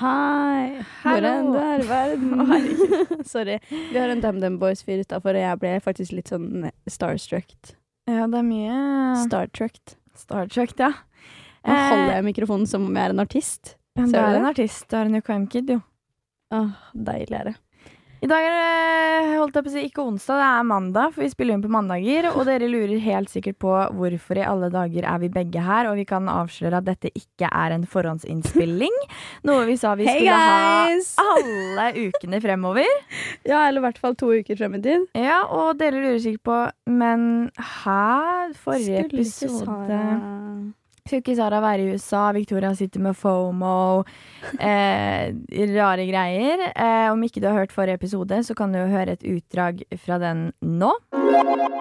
Hei! Hvor enn du er i verden. Sorry. Vi har en DumDum Boys-fyr utafor, og jeg ble faktisk litt sånn starstruck. Ja, det er mye Startrucked. Starstruck, ja. Nå holder jeg mikrofonen som om jeg er en artist. Eh, Ser du er en artist. Du er en UKM-kid, jo. Åh, deilig er det. I dag er det holdt jeg på å si, ikke onsdag, det er mandag, for vi spiller inn på mandager. Og dere lurer helt sikkert på hvorfor i alle dager er vi begge her. Og vi kan avsløre at dette ikke er en forhåndsinnspilling. Noe vi sa vi Hey, skulle guys! ha alle ukene fremover. Ja, eller i hvert fall to uker frem i tid. Ja, og dere lurer sikkert på Men hæ? Forrige episode Sara- Sara være i USA? Victoria sitter med FOMO. Eh, rare greier. Eh, om ikke du har hørt forrige episode, så kan du jo høre et utdrag fra den nå.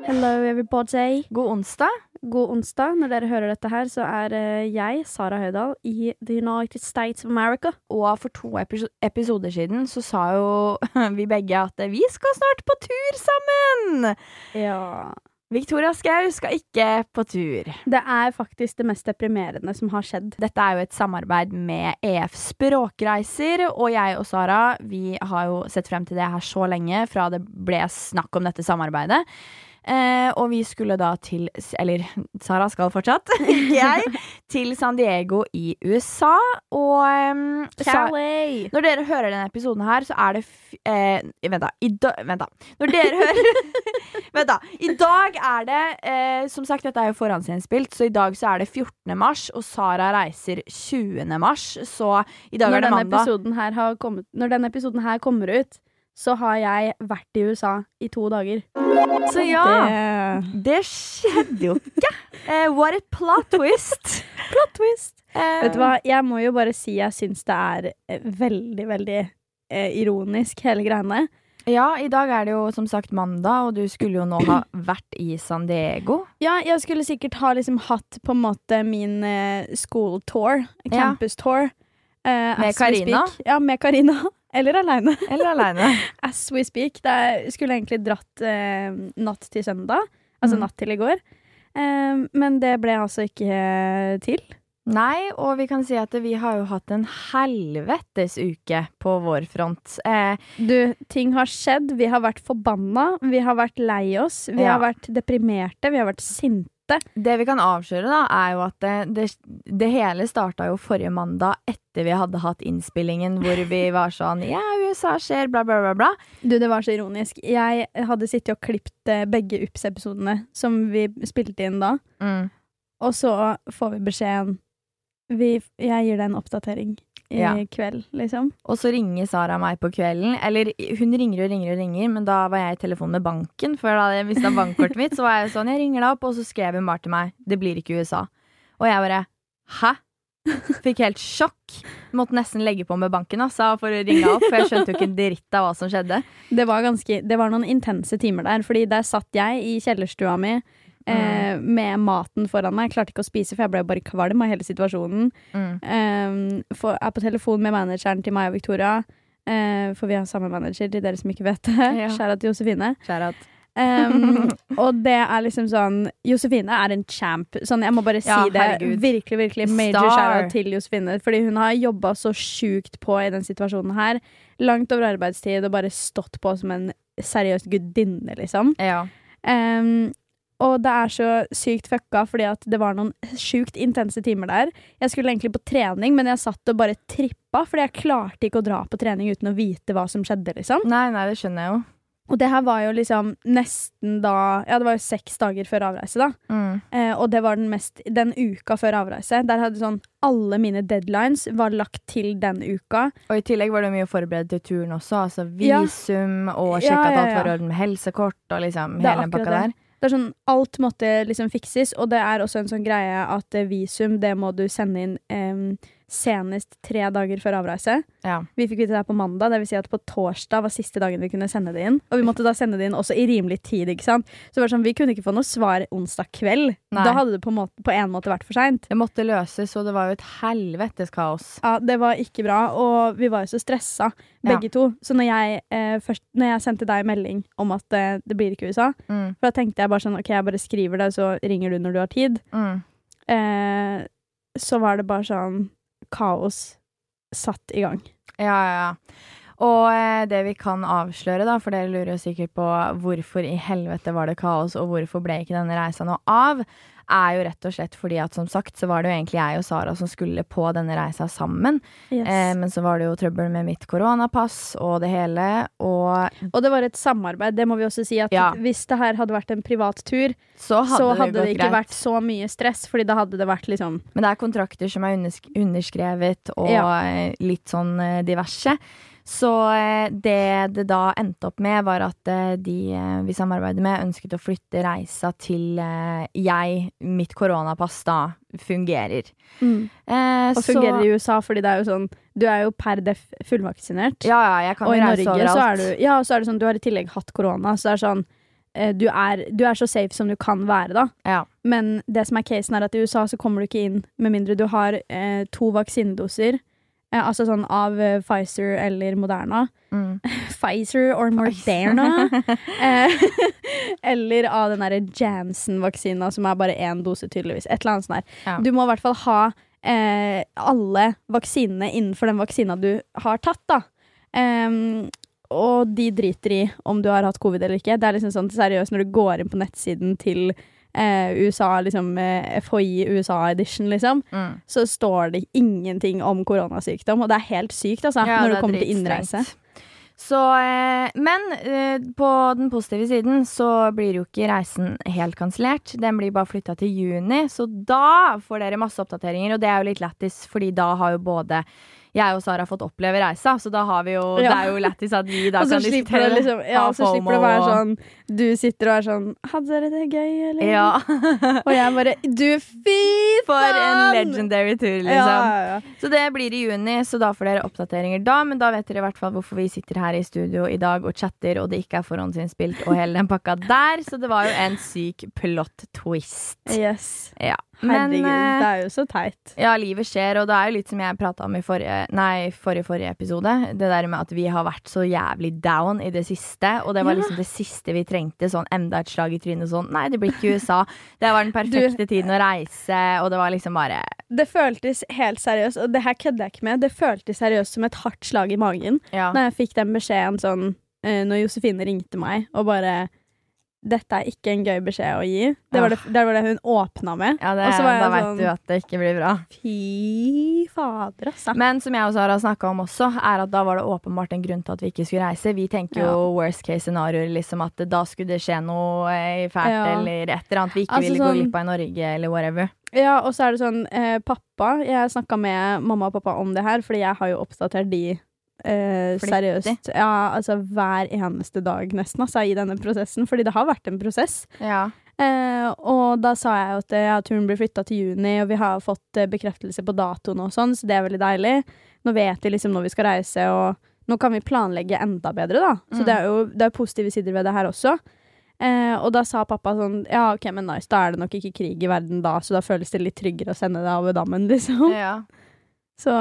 Hello, everybody. God onsdag. God onsdag. Når dere hører dette her, så er eh, jeg, Sara Høydahl, i The United States of America. Og for to episoder siden så sa jo vi begge at vi skal snart på tur sammen! Ja. Victoria Skau skal ikke på tur. Det er faktisk det mest deprimerende som har skjedd. Dette er jo et samarbeid med EF Språkreiser, og jeg og Sara vi har jo sett frem til det her så lenge, fra det ble snakk om dette samarbeidet. Eh, og vi skulle da til Eller Sara skal fortsatt, ikke jeg. Til San Diego i USA. Og em, Sa- når dere hører denne episoden her, så er det eh, Vent, da. I da vent, da. Når dere hører Vent, da. I dag er det eh, Som sagt, dette er jo forhåndsinnspilt, så i dag så er det 14. mars, og Sara reiser 20. mars, så i dag Når er det mandag. når denne episoden her kommer ut, så har jeg vært i USA i to dager. Så ja, Det det skjedde jo ikke. Uh, what a plot twist. Plot twist! Uh, Vet du hva, jeg må jo bare si jeg syns det er eh, veldig, veldig uh, ironisk, hele greiene. Ja, i dag er det jo som sagt mandag, og du skulle jo nå ha vært i San Diego. Ja, jeg skulle sikkert ha liksom hatt på en måte min school tour, campus tour. Med Karina? Ja, med Karina. Eller aleine. Eller aleine. As we speak. Er, skulle egentlig dratt eh, natt til søndag. Altså Mm. natt til i går. Eh, men det ble altså ikke eh, til. Nei, og vi kan si at vi har jo hatt en helvetes uke på vår front. Eh, Du, ting har skjedd. Vi har vært forbanna. Vi har vært lei oss. Vi Ja. har vært deprimerte. Vi har vært sinte. Det vi kan avsløre, da, er jo at det, det, det hele starta jo forrige mandag etter vi hadde hatt innspillingen hvor vi var sånn Ja, USA skjer, bla, bla, bla, bla. Du, det var så ironisk. Jeg hadde sittet og klippet eh, begge UPS-episodene som vi spilte inn da. Mm. Og så får vi beskjeden vi, Jeg gir deg en oppdatering i Ja. kveld, liksom. Og så ringer Sara meg på kvelden. Eller hun ringer og ringer og ringer, men da var jeg i telefon med banken. For da jeg mista bankkortet mitt, så var jeg sånn, jeg ringer deg opp, og så skrev hun bare til meg det blir ikke USA. Og jeg bare hæ? Fikk helt sjokk. Måtte nesten legge på med banken altså, for å ringe opp, for jeg skjønte jo ikke en dritt av hva som skjedde. Det var, ganske, det var noen intense timer der, fordi der satt jeg i kjellerstua mi eh, med maten foran meg. Jeg klarte ikke å spise, for jeg ble bare kvalm av hele situasjonen. Mm. Eh, for, er på telefon med manageren til meg og Victoria. Eh, for vi har samme manager, til dere som ikke vet det. Ja. Skjæra til Josefine. Shout-out. Um, og det er liksom sånn Josefine er en champ. Sånn, jeg må bare si Ja, det. Virkelig, virkelig major shout til Josefine. Fordi hun har jobba så sjukt på i den situasjonen her. Langt over arbeidstid og bare stått på som en seriøs gudinne, liksom. Ja. Um, og det er så sykt fucka fordi at det var noen sjukt intense timer der. Jeg skulle egentlig på trening, men jeg satt og bare trippa, fordi jeg klarte ikke å dra på trening uten å vite hva som skjedde, liksom. Nei, nei, det skjønner jeg jo. Og det her var jo liksom nesten da Ja, det var jo seks dager før avreise, da. Mm. Eh, og det var den mest Den uka før avreise. Der hadde sånn Alle mine deadlines var lagt til den uka. Og i tillegg var det mye å forberede til turen også. Altså Ja. visum og Ja, ja, at ja, alt ja. var i orden med helsekort og liksom hele den pakka der. Det er sånn Alt måtte liksom fikses, og det er også en sånn greie at eh, visum, det må du sende inn em, senest tre dager før avreise. Ja. Vi fikk vite det her på mandag, vil si at på torsdag var siste dagen vi kunne sende det inn. Og vi måtte da sende det inn også i rimelig tid, ikke sant. Så det var sånn, vi kunne ikke få noe svar onsdag kveld. Nei. Da hadde det på, måte, på en måte vært for seint. Det måtte løses, og det var jo et helvetes kaos. Ja, det var ikke bra, og vi var jo så stressa, begge to. Så når jeg, eh, først, når jeg sendte deg melding om at eh, det blir ikke USA, Mm. for da tenkte jeg bare sånn, ok, jeg bare skriver det, så ringer du når du har tid. Mm. Eh, så var det bare sånn kaos satt i gang. Ja, ja, ja. Og eh, det vi kan avsløre, da, for dere lurer jo sikkert på hvorfor i helvete var det kaos, og hvorfor ble ikke denne reisa noe av, er jo rett og slett fordi at som sagt så var det jo egentlig jeg og Sara som skulle på denne reisa sammen. Yes. Eh, men så var det jo trøbbel med mitt koronapass og det hele, og og det var et samarbeid, det må vi også si. at Ja. Hvis det her hadde vært en privat tur, så hadde, så det hadde det, det, ikke greit. vært så mye stress, Fordi da hadde det vært liksom Men det er kontrakter som er undersk underskrevet, og Ja. eh, litt sånn eh, diverse. Så eh, det det da endte opp med, var at eh, de eh, vi samarbeider med, ønsket å flytte reisa til jeg, mitt koronapass, da fungerer. Eh, Og fungerer i USA, fordi det er jo sånn Du er jo per def fullvaksinert. Ja, ja, jeg kan og i Norge så er du Ja, så er det sånn du har i tillegg hatt korona, så det er sånn du er, du er så safe som du kan være, da. Ja. Men det som er casen, er at i USA så kommer du ikke inn med mindre du har eh, to vaksinedoser. Eh, altså sånn av eh, Pfizer eller Moderna. Mm. Pfizer or Moderna. eh, eller av den derre Janssen-vaksina, som er bare én dose, tydeligvis. Et eller annet sånt der. Ja. Du må i hvert fall ha eh, alle vaksinene innenfor den vaksina du har tatt, da. Og de driter i om du har hatt covid eller ikke. Det er liksom sånn seriøst når du går inn på nettsiden til eh, USA, liksom eh, FHI USA edition, liksom, Mm. så står det ingenting om koronasykdom. Og det er helt sykt, altså, Ja, når det det er kommer til innreise. Så, eh, men eh, på den positive siden så blir jo ikke reisen helt kansellert. Den blir bare flytta til juni, så da får dere masse oppdateringer. Og det er jo litt lættis, fordi da har jo både jeg og Sara har fått oppleve reisa, så da har vi jo Ja. Det er jo lættis at vi da kan diskutere liksom Ja, så slipper det å være sånn Du sitter og er sånn Hadde dere det gøy, eller? Ja. Og jeg bare Du, fy For en legendary tur, liksom. Ja. Så det blir i juni, så da får dere oppdateringer da. Men da vet dere i hvert fall hvorfor vi sitter her i studio i dag og chatter, og det ikke er forhåndsinnspilt og hele den pakka der. Så det var jo en syk plot twist. Yes. Ja. Herregud, Men, det eh, er jo så teit. ja, livet skjer, og det er jo litt som jeg prata om i forrige, nei, forrige, forrige episode. Det der med at vi har vært så jævlig down i det siste, og det var Ja. liksom det siste vi trengte. Sånn enda et slag i trynet, sånn nei, det blir ikke USA. Det var den perfekte tiden å reise, og det var liksom bare Det føltes helt seriøst, og det her kødder jeg ikke med. Det føltes seriøst som et hardt slag i magen Ja. Når jeg fikk den beskjeden sånn eh, Når Josefine ringte meg og bare Dette er ikke en gøy beskjed å gi. Det var det, det, var det hun åpna med. Ja, det, da veit sånn- du at det ikke blir bra. Fy fader, altså. Men som jeg og Sara snakka om også, er at da var det åpenbart en grunn til at vi ikke skulle reise. Vi tenker jo worst case scenarioer, liksom at da skulle det skje noe fælt Ja. eller et eller annet vi ikke Altså ville gå sånn- glipp av i Norge, eller whatever. Ja, og så er det sånn eh, Pappa Jeg snakka med mamma og pappa om det her, fordi jeg har jo oppdatert de eh, seriøst. Ja, altså hver eneste dag, nesten, altså, i denne prosessen. Fordi det har vært en prosess. Ja. Eh, og da sa jeg at eh, ja, turen blir flytta til juni, og vi har fått eh, bekreftelse på datoen og sånn, så det er veldig deilig. Nå vet vi liksom når vi skal reise, og nå kan vi planlegge enda bedre, da. Så Mm. det er jo det er positive sider ved det her også. Eh, og da sa pappa sånn Ja, OK, men nice, da er det nok ikke krig i verden da, så da føles det litt tryggere å sende det over dammen, liksom. ja. Så,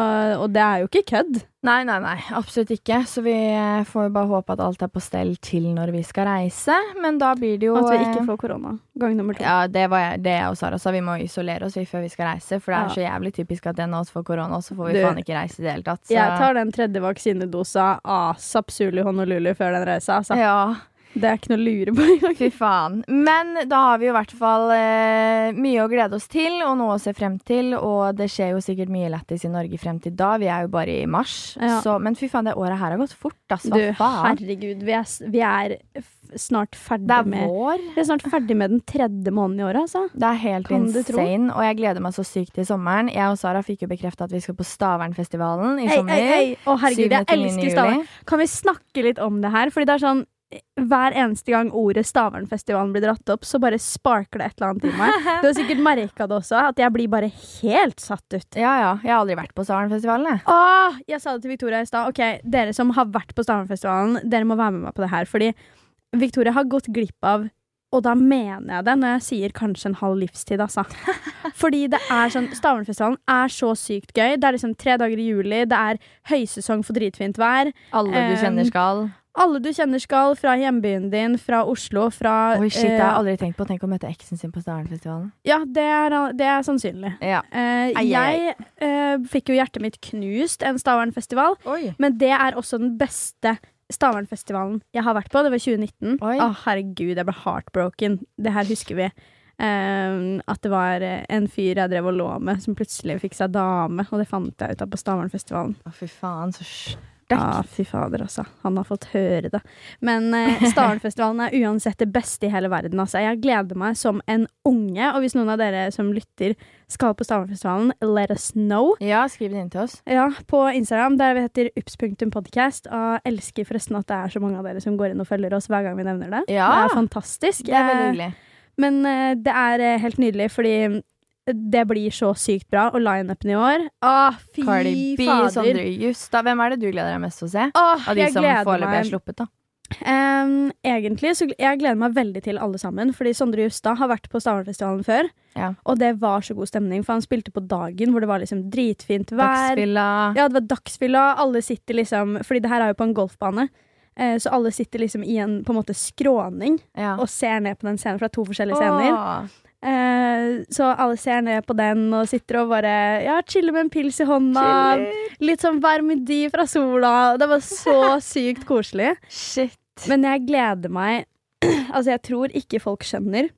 og det er jo ikke kødd. Nei, nei, nei. Absolutt ikke. Så vi eh, får jo bare håpe at alt er på stell til når vi skal reise. Men da blir det jo At vi eh, ikke får korona. Gang nummer to. Ja, det var jeg, det jeg og Sara sa. Vi må isolere oss vi før vi skal reise. For det er Ja. så jævlig typisk at en av oss får korona, og så får vi Du, faen ikke reise i det hele tatt. Så. Jeg tar den tredje vaksinedosa asap suli honolulu før den reisa. Altså. Ja, Det er ikke noe å lure på engang. fy faen. Men da har vi i hvert fall eh, mye å glede oss til, og noe å se frem til. Og det skjer jo sikkert mye lættis i Norge frem til da. Vi er jo bare i mars. Ja. Så, men fy faen, det året her har gått fort, ass. Du, Hva faen? herregud, vi er, vi er snart ferdig Det er med vår. Vi er snart ferdig med den tredje måneden i året, altså. Det er helt Kan insane, og jeg gleder meg så sykt til sommeren. Jeg og Sara fikk jo bekrefta at vi skal på Stavernfestivalen i Ei, sommer. ei, ei. Å, herregud, jeg 7. til 9. elsker. Stavern. Kan vi snakke litt om det her? Fordi det er sånn hver eneste gang ordet Stavernfestivalen blir dratt opp, så bare sparker det et eller annet i meg. Du har sikkert merka det også, at jeg blir bare helt satt ut. Ja, ja. Jeg har aldri vært på Stavernfestivalen, jeg. Åh, jeg sa det til Victoria i stad. Ok, dere som har vært på Stavernfestivalen, dere må være med meg på det her. Fordi Victoria har gått glipp av og da mener jeg det når jeg sier kanskje en halv livstid, altså. Fordi det er sånn Stavernfestivalen er så sykt gøy. Det er liksom tre dager i juli, det er høysesong for dritfint vær. Alle du Um, kjenner skal. Alle du kjenner skal fra hjembyen din, fra Oslo, fra Oi, shit, det har eh, jeg aldri tenkt på. Tenk å møte eksen sin på Starenfestivalen. Ja, det er, det er sannsynlig. Ja. Eh, jeg eh, fikk jo hjertet mitt knust en Stavernfestival, Oi. men det er også den beste Stavernfestivalen jeg har vært på. Det var 2019. Å, oh, herregud, jeg ble heartbroken. Det her husker vi. Um, at det var eh, en fyr jeg drev og lå med, som plutselig fikk seg dame, og det fant jeg ut av på Stavernfestivalen. Å, fy faen, så Ja, fy fader, altså. Han har fått høre det. Men eh, Starenfestivalen er uansett det beste i hele verden. Altså. Jeg gleder meg som en unge, og hvis noen av dere som lytter skal på Starenfestivalen, let us know. Ja, skriv det inn til oss. Ja, på Instagram, der vi heter ups.podcast. Og elsker forresten at det er så mange av dere som går inn og følger oss hver gang vi nevner det. Ja. Det er fantastisk. Det er veldig Eh, hyggelig. Men eh, det er eh, helt nydelig, fordi det blir så sykt bra. Og lineupen i år ah, Fy Cardi B, fader. Sondre Justad. Hvem er det du gleder deg mest til å se? Åh, Av de som foreløpig er sluppet, da. Um, egentlig så jeg gleder meg veldig til alle sammen, fordi Sondre Justad har vært på Stavangerfestivalen før. Ja. Og det var så god stemning, for han spilte på dagen hvor det var liksom dritfint vær. Dagsfylla. Ja, det var dagsfylla. Alle sitter liksom Fordi det her er jo på en golfbane. eh, Så alle sitter liksom i en på en måte skråning Ja. og ser ned på den scenen, for det er to forskjellige scener. Eh, så alle ser ned på den og sitter og bare Ja, chiller med en pils i hånda. Chiller. Litt sånn varm dy fra sola. Det var så sykt koselig. Shit. Men jeg gleder meg Altså, jeg tror ikke folk skjønner.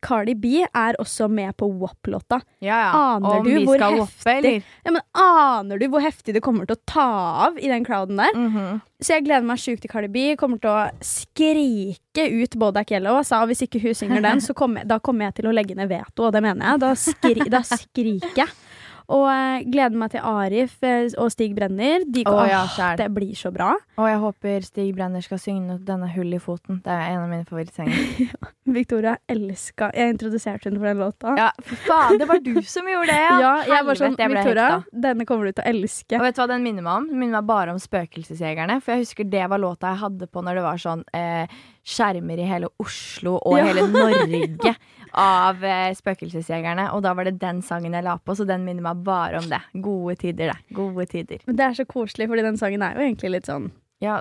Cardi B er også med på WAP-låta. Ja, ja. Aner Om du hvor heftig- eller? Ja, men Aner du hvor heftig det kommer til å ta av i den crowden der? Mhm. Så jeg gleder meg sjukt til Cardi B. Kommer til å skrike ut Bodak Yellow. Sa hvis ikke hun synger den, så kommer, da kommer jeg til å legge ned veto, og det mener jeg. Da, skri, da skriker jeg. Og eh, gleder meg til Arif eh, og Stig Brenner. De, Å, ja, åh, det blir så bra. Og jeg håper Stig Brenner skal synge 'Denne hull i foten'. Det er en av mine favorittsanger. Victoria elska Jeg introduserte henne for den låta. Ja, for faen, det var du som gjorde det, ja! Ja, jeg var sånn, Victoria, hekta. denne kommer du til å elske. Og vet du hva den minner meg om? Den minner meg bare om Spøkelsesjegerne. For jeg husker det var låta jeg hadde på når det var sånn eh, skjermer i hele Oslo og Ja. hele Norge av eh, Spøkelsesjegerne. Og da var det den sangen jeg la på, så den minner meg bare om det. Gode tider, det. Gode tider. Men det er så koselig, fordi den sangen er jo egentlig litt sånn Ja.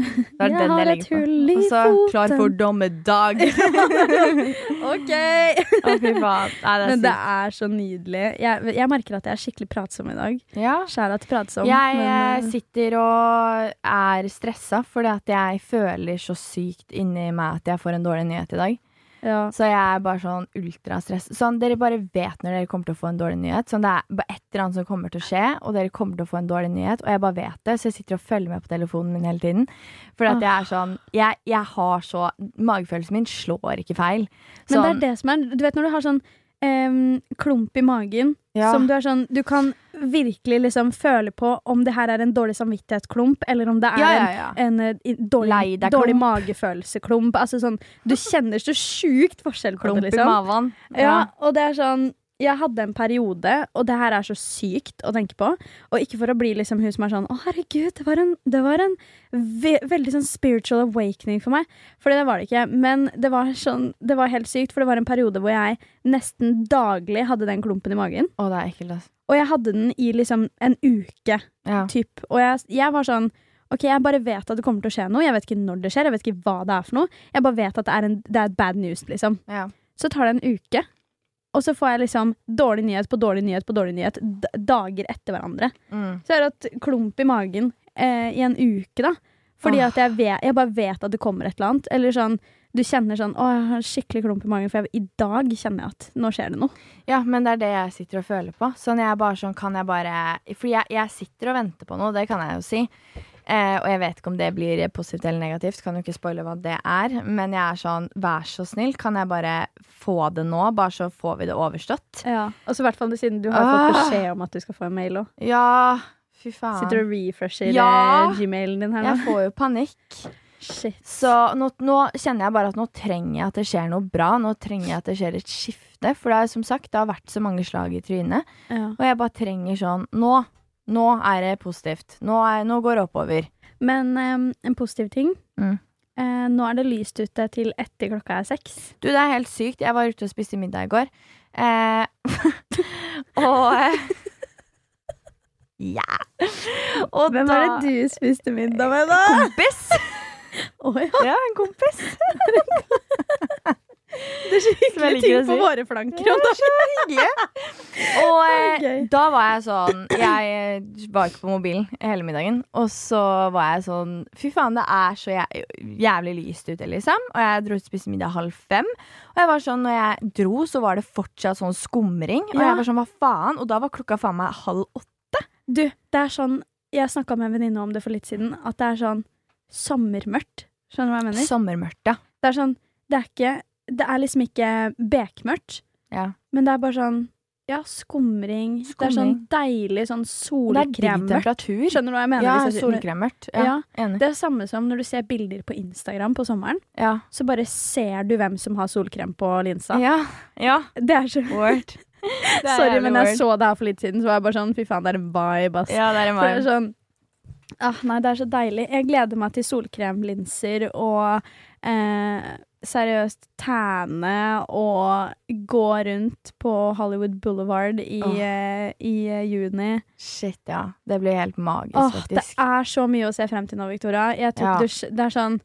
Det er Jeg den har jeg legger på. Og så Klar for dommedag. OK! Å, fy faen. Nei, det er Men det er så nydelig. Jeg, jeg merker at jeg er skikkelig pratsom i dag. Ja. Skjæra til pratsom. Jeg men, eh, eh, sitter og er stressa fordi at jeg føler så sykt inni meg at jeg får en dårlig nyhet i dag. Ja. Så jeg er bare sånn ultrastress. Sånn, dere bare vet når dere kommer til å få en dårlig nyhet. Sånn, det er bare et eller annet som kommer til å skje, og dere kommer til å få en dårlig nyhet. Og jeg bare vet det, så jeg sitter og følger med på telefonen min hele tiden. For at jeg er sånn Jeg, jeg har så Magefølelsen min slår ikke feil. Men det Sånn, er det som er Du vet når du har sånn em, klump i magen Ja. som du er sånn Du kan virkelig liksom føle på om det her er en dårlig samvittighetsklump, eller om det er ja, ja, ja. en, en eh, dårlig, dårlig magefølelseklump. Altså sånn Du kjenner så sjukt forskjell på Klump det, i liksom. maven. Ja, og det er sånn Jeg hadde en periode, og det her er så sykt å tenke på. Og ikke for å bli liksom hun som er sånn Å, herregud, det var en, det var en ve veldig sånn spiritual awakening for meg. Fordi det var det ikke. Men det var sånn Det var helt sykt, for det var en periode hvor jeg nesten daglig hadde den klumpen i magen. Å, det er ekkelt, altså. Og jeg hadde den i liksom en uke, Ja. typ. Og jeg, jeg var sånn Ok, jeg bare vet at det kommer til å skje noe. Jeg vet ikke når det skjer, jeg vet ikke hva det er for noe. Jeg bare vet at det er, en, det er bad news, liksom. Ja. Så tar det en uke, og så får jeg liksom dårlig nyhet på dårlig nyhet på dårlig nyhet dager etter hverandre. Mm. Så jeg har hatt klump i magen eh, i en uke, da. Fordi oh. at jeg, vet, jeg bare vet at det kommer et eller annet. Eller sånn, du kjenner sånn Å, jeg har skikkelig klump i magen, for jeg, i dag kjenner jeg at nå skjer det noe. Ja, men det er det jeg sitter og føler på. Sånn jeg bare sånn, kan jeg bare For jeg, jeg sitter og venter på noe, det kan jeg jo si. Eh, og jeg vet ikke om det blir positivt eller negativt, kan jo ikke spoile hva det er. Men jeg er sånn, vær så snill, kan jeg bare få det nå? Bare så får vi det overstått. Ja. Og så i hvert fall siden du har Ah. fått beskjed om at du skal få en mail òg. Ja, fy faen. Sitter og refresher Ja. eh, gmailen din her nå. Jeg får jo panikk. Shit. Så nå, nå kjenner jeg bare at nå trenger jeg at det skjer noe bra. Nå trenger jeg at det skjer et skifte. For det er som sagt, det har vært så mange slag i trynet. Ja. Og jeg bare trenger sånn Nå, nå er det positivt. Nå, er, nå går det oppover. Men um, en positiv ting Mm. uh, Nå er det lyst ute til etter klokka er seks. Du, det er helt sykt. Jeg var ute og spiste middag i går. Uh, og uh, Ja. Og Hvem da, er det du spiste middag med, da? Kompis. Å ja. Ja, en kompis. Det er så hyggelige ting på si. våre flanker. Ja, og da- så hyggelig. Og eh, da var jeg sånn Jeg eh, var ikke på mobilen hele middagen. Og så var jeg sånn Fy faen, det er så jæ jævlig lyst ute, liksom. Og jeg dro ut og spiste middag halv fem. Og jeg var sånn, når jeg dro, så var det fortsatt sånn skumring. Og jeg var sånn, hva faen? Og da var klokka faen meg halv åtte. Du, det er sånn Jeg snakka med en venninne om det for litt siden. At det er sånn sommermørkt. Skjønner du hva jeg mener? Sommermørkt, ja. Det er sånn Det er ikke Det er liksom ikke bekmørkt, ja. men det er bare sånn Ja, skumring. Det er sånn deilig sånn er temperatur. Skjønner du hva jeg mener? Ja, solkremmørkt. Ja, Ja. Enig. Det er det samme som når du ser bilder på Instagram på sommeren. Ja. Så bare ser du hvem som har solkrem på linsa. Ja. ja. Det er så Word. Er Sorry, men jeg word. så det her for litt siden, så var jeg bare sånn fy faen, det er en vibe, ass. Ja, det er en For det er vibe. sånn ah, Nei, det er så deilig. Jeg gleder meg til solkremlinser og eh, seriøst tæne og gå rundt på Hollywood Boulevard i, oh. i eh, juni. Shit, ja. Det blir helt magisk, Åh, det er så mye å se frem til nå, Victoria. Jeg tok Ja. dusj. Det er sånn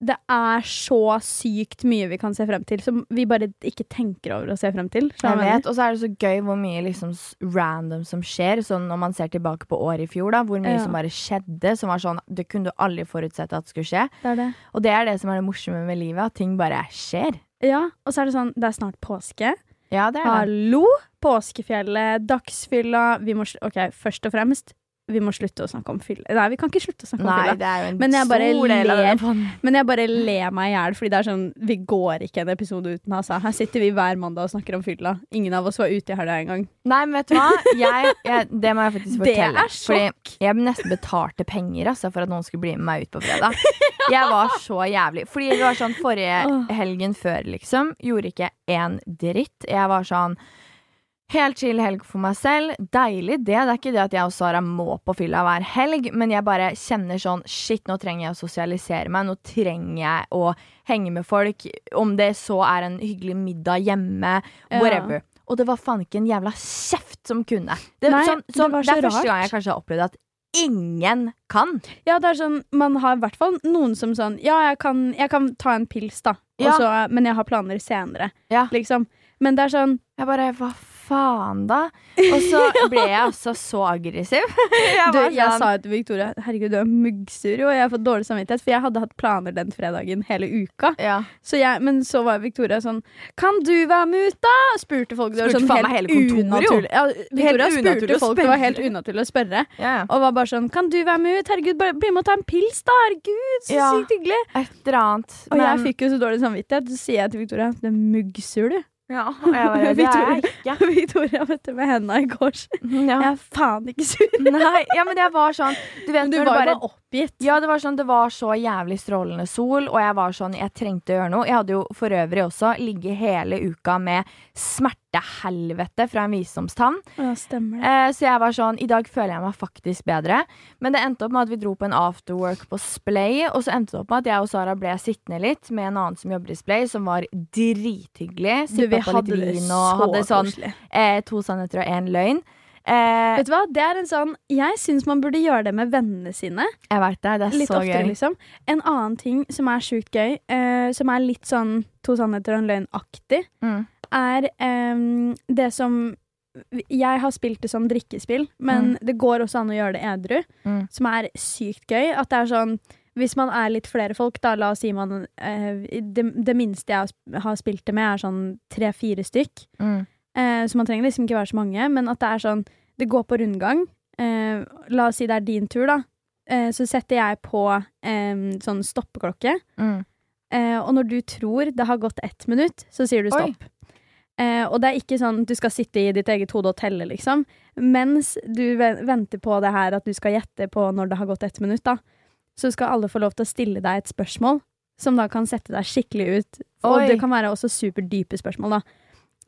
Det er så sykt mye vi kan se frem til, som vi bare ikke tenker over å se frem til. Jeg vet, Og så er det så gøy hvor mye liksom random som skjer. Sånn Når man ser tilbake på året i fjor, da hvor mye Ja. som bare skjedde. Som var sånn, Det kunne du aldri forutsette at skulle skje. Det det. Og det er det som er det morsomme med livet. At ting bare skjer. Ja, og så er det sånn Det er snart påske. Ja, det er det. Hallo! Påskefjellet, dagsfylla Vi må OK, først og fremst, vi må slutte å snakke om fylle. Nei, vi kan ikke slutte å snakke om Nei, fylla. det er jo en Men jeg bare stor del av ler. den. Men jeg bare ler meg i hjel, fordi det er sånn Vi går ikke en episode uten altså. Her sitter vi hver mandag og snakker om fylla. Ingen av oss var ute i helga engang. Nei, men vet du hva? Jeg, jeg, det må jeg faktisk fortelle. Det er sjokk. Fordi jeg nesten betalte penger altså, for at noen skulle bli med meg ut på fredag. Jeg var så jævlig. Fordi det var sånn forrige helgen før, liksom. Gjorde ikke en dritt. Jeg var sånn Helt chill helg for meg selv. Deilig, det. Det er ikke det at jeg og Sara må på fylla hver helg, men jeg bare kjenner sånn Shit, nå trenger jeg å sosialisere meg. Nå trenger jeg å henge med folk. Om det så er en hyggelig middag hjemme, Ja. whatever. Og det var faen ikke en jævla kjeft som kunne. Det, Nei, sånn, det sånn, det, så er første gang jeg kanskje har opplevd at ingen kan. Ja, det er sånn Man har i hvert fall noen som sånn Ja, jeg kan, jeg kan ta en pils, da. Ja. så- men jeg har planer senere. Ja. Liksom. Men det er sånn Jeg bare Hva faen, da? Og så ble jeg altså så aggressiv. Jeg du, Jeg sa til Victoria Herregud, du er muggsur, og jeg har fått dårlig samvittighet, for jeg hadde hatt planer den fredagen hele uka. ja. Så jeg, men så var Victoria sånn Kan du være med ut, da? Spurte folk. Det var Spurte sånn helt unaturlig. Ja, Victoria spurte folk. Det var helt unaturlig å spørre. Ja. Og var bare sånn Kan du være med ut? Herregud, bare bli med og ta en pils, da! Herregud, så sykt hyggelig. Et eller annet. Og jeg fikk jo så dårlig samvittighet. Så sier jeg til Victoria Du er muggsur, du. Ja, og jeg bare, Det er jeg ikke. Victoria møtte med henda i kors. Ja. Jeg er faen ikke sur. Nei, ja, men jeg var sånn Du vet Men du var jo bare oppgitt. Ja, det var sånn, det var så jævlig strålende sol, og jeg var sånn, jeg trengte å gjøre noe. Jeg hadde jo for øvrig også ligget hele uka med smertehelvete fra en visdomstann. Ja, stemmer det. Eh, så jeg var sånn, i dag føler jeg meg faktisk bedre. Men det endte opp med at vi dro på en afterwork på Splay, og så endte det opp med at jeg og Sara ble sittende litt med en annen som jobber i Splay, som var drithyggelig. Sippa på litt vin og hadde sånn eh, to sannheter og én løgn. Eh, Vet du hva? Det er en sånn Jeg syns man burde gjøre det med vennene sine. jeg vet det, det er Litt så oftere, gøy. liksom. En annen ting som er sjukt gøy, eh, som er litt sånn to sannheter og en løgn-aktig, Mm. Er um, det som Jeg har spilt det som drikkespill, men det går også an å gjøre det edru. Mm. Som er sykt gøy. At det er sånn Hvis man er litt flere folk, da, la oss si man eh, det, det minste jeg har spilt det med, er sånn tre-fire stykk. Mm. Eh, så man trenger liksom ikke være så mange, men at det er sånn Det går på rundgang. Eh, la oss si det er din tur, da. Eh, så setter jeg på sånn stoppeklokke. Mm. Eh, og når du tror det har gått ett minutt, så sier du Oi. Eh, og det er ikke sånn du skal sitte i ditt eget hode og telle, liksom. Mens du venter på det her at du skal gjette på når det har gått ett minutt, da. Så skal alle få lov til å stille deg et spørsmål som da kan sette deg skikkelig ut. Og Oi. det kan være også superdype spørsmål, da.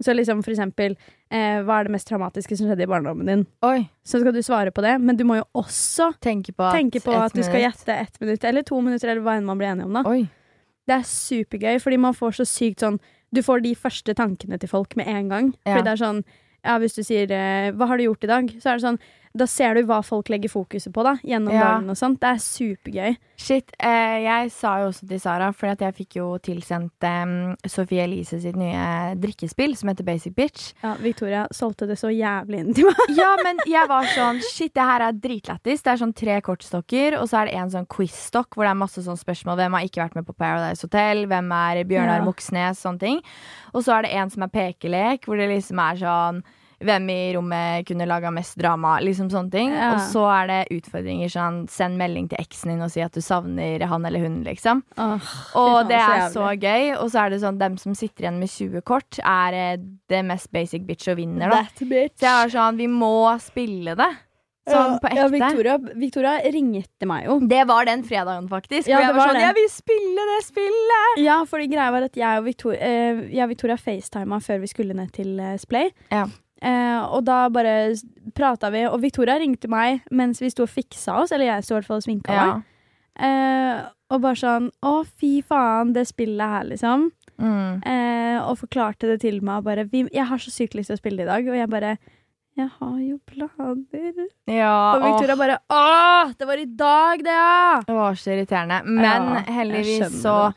Så liksom for eksempel, eh, hva er det mest traumatiske som skjedde i barndommen din? Oi. Så skal du svare på det, men du må jo også Tenke på at, tenke på at du skal gjette ett minutt, eller to minutter, eller hva enn man blir enig om, da. Oi. Det er supergøy, fordi man får så sykt sånn Du får de første tankene til folk med en gang. Ja. Fordi det er sånn ja, Hvis du sier eh, 'hva har du gjort i dag', så er det sånn da ser du hva folk legger fokuset på da, gjennom Ja. dagen og sånt. Det er supergøy. Shit, eh, jeg sa jo også til Sara, for jeg fikk jo tilsendt eh, Sophie Elise sitt nye drikkespill som heter Basic Bitch. Ja, Victoria solgte det så jævlig inn til meg. Ja, men jeg var sånn Shit, det her er dritlættis. Det er sånn tre kortstokker, og så er det en sånn quiz-stokk hvor det er masse sånn spørsmål. Hvem har ikke vært med på Paradise Hotel? Hvem er Bjørnar Ja. Moxnes? Sånne ting. Og så er det en som er pekelek, hvor det liksom er sånn hvem i rommet kunne laga mest drama? Liksom sånne ting. Ja. Og så er det utfordringer sånn Send melding til eksen din og si at du savner han eller hun, liksom. Oh, Og det er så, så gøy. Og så er det sånn dem som sitter igjen med 20 kort, er eh, det mest basic bitch og vinner, da. Så jeg var sånn, vi må spille det. Sånn på ekte. Ja, Victoria, Victoria ringte meg jo. Det var den fredagen, faktisk. Ja, jeg det var var sånn, jeg vil spille det spillet! Ja, fordi greia var at jeg og Victoria, eh, jeg og Victoria facetima før vi skulle ned til eh, Splay. Ja. Eh, og da bare prata vi, og Victoria ringte meg mens vi sto og fiksa oss, eller jeg sto i hvert fall og sminka Ja. meg. Eh, og bare sånn Å, fy faen, det spillet her, liksom. Mm. Eh, og forklarte det til meg bare vi, Jeg har så sykt lyst til å spille det i dag. Og jeg bare Jeg har jo planer. ja Og Victoria bare Å, det var i dag, det, ja! det var så irriterende. Men Ja, heldigvis så det.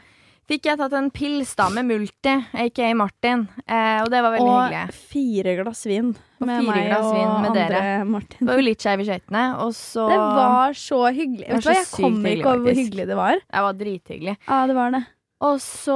Fikk jeg tatt en pils da med Multi, aka Martin. Eh, og det var veldig og hyggelig. fire glass vin med fire meg glass og vin med dere. Martin. Det var jo litt skeiv i skøytene, og så Det var så hyggelig. Var så Jeg kom ikke over hvor hyggelig, hyggelig det var. Det var drithyggelig. Ja, det var det. Og så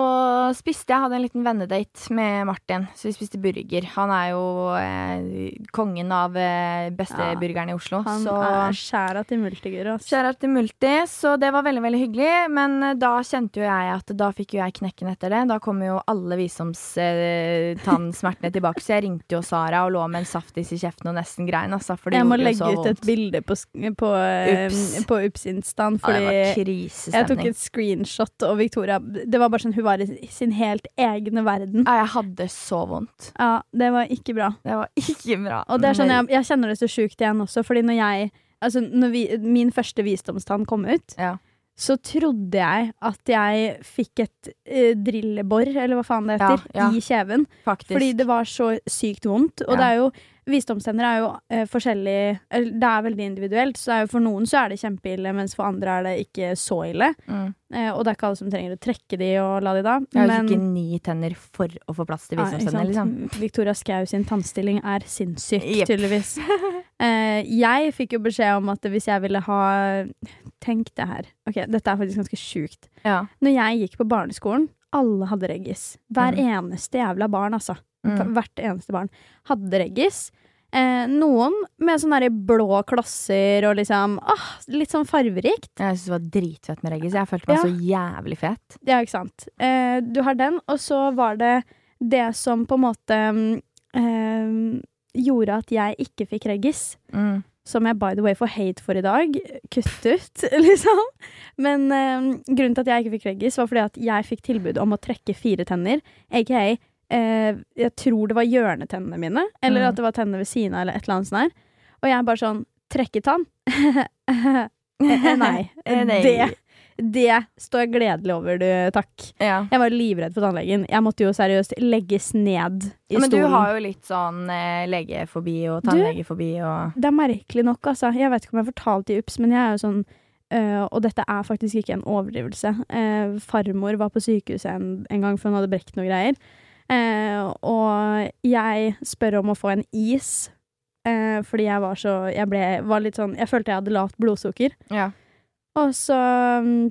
spiste jeg, hadde en liten vennedate med Martin. Så vi spiste burger. Han er jo eh, kongen av eh, beste Ja. i Oslo. Han så er skjæra til multigur. ass. Kjære til Multi, så det var veldig veldig hyggelig. Men eh, da kjente jo jeg at da fikk jo jeg knekken etter det. Da kom jo alle visdomstannsmertene tilbake, så jeg ringte jo Sara og lå med en saftis i kjeften og nesten grein. Altså, Jeg må legge ut et bilde på, på, eh, Ups. på Ups-instaen, Ja, det var fordi jeg tok et screenshot, og Victoria Det var bare sånn hun var i sin helt egne verden. Ja, jeg hadde så vondt. Ja, det var ikke bra. Det var ikke bra. Og det er sånn, jeg, jeg kjenner det så sjukt igjen også, fordi når jeg Altså, når vi, min første visdomstann kom ut, Ja. så trodde jeg at jeg fikk et uh, drillebor, eller hva faen det Ja, heter, ja. i kjeven. Faktisk. Fordi det var så sykt vondt. Og Ja. det er jo Visdomstenner er jo eh, forskjellig Det er veldig individuelt. Så er jo For noen så er det kjempeille, mens for andre er det ikke så ille. mm. Eh, og det er ikke alle som trenger å trekke de og la de da. Jeg Men ikke ni tenner for å få plass til visdomstenner, ja, liksom. Victoria Skau sin tannstilling er sinnssyk, yep. tydeligvis. Eh, jeg fikk jo beskjed om at hvis jeg ville ha Tenk det her. Ok, Dette er faktisk ganske sjukt. Ja. Når jeg gikk på barneskolen, alle hadde reggis. Hver Mm. eneste jævla barn, altså. Mm. Hvert eneste barn hadde reggis. Eh, noen med sånne blå klosser og liksom ah, Litt sånn farverikt. Jeg syntes det var dritfett med reggis. Jeg følte meg Ja. så jævlig fet. Ja, ikke sant. Eh, du har den, og så var det det som på en måte mm, eh, gjorde at jeg ikke fikk reggis. Mm. Som jeg by the way får hate for i dag. Kutt ut, liksom. Men eh, grunnen til at jeg ikke fikk reggis, var fordi at jeg fikk tilbud om å trekke fire tenner. Aka eh, jeg tror det var hjørnetennene mine, eller Mm. at det var tennene ved siden av, eller et eller annet sånt der. Og jeg bare sånn Trekketann? Eh, Nei. Eh, nei. Det, det står jeg gledelig over, du, takk. Ja. Jeg var livredd for tannlegen. Jeg måtte jo seriøst legges ned i Men du har jo litt sånn eh, legefobi og tannlegefobi og Det er merkelig nok, altså. Jeg vet ikke om jeg har fortalt i UPS, men jeg er jo sånn øh, og dette er faktisk ikke en overdrivelse. Eh, farmor var på sykehuset en, en gang, for hun hadde brekt noe greier. Eh, og jeg spør om å få en is, eh, fordi jeg var så Jeg ble, var litt sånn Jeg følte jeg hadde lavt blodsukker. Ja. Og så mm,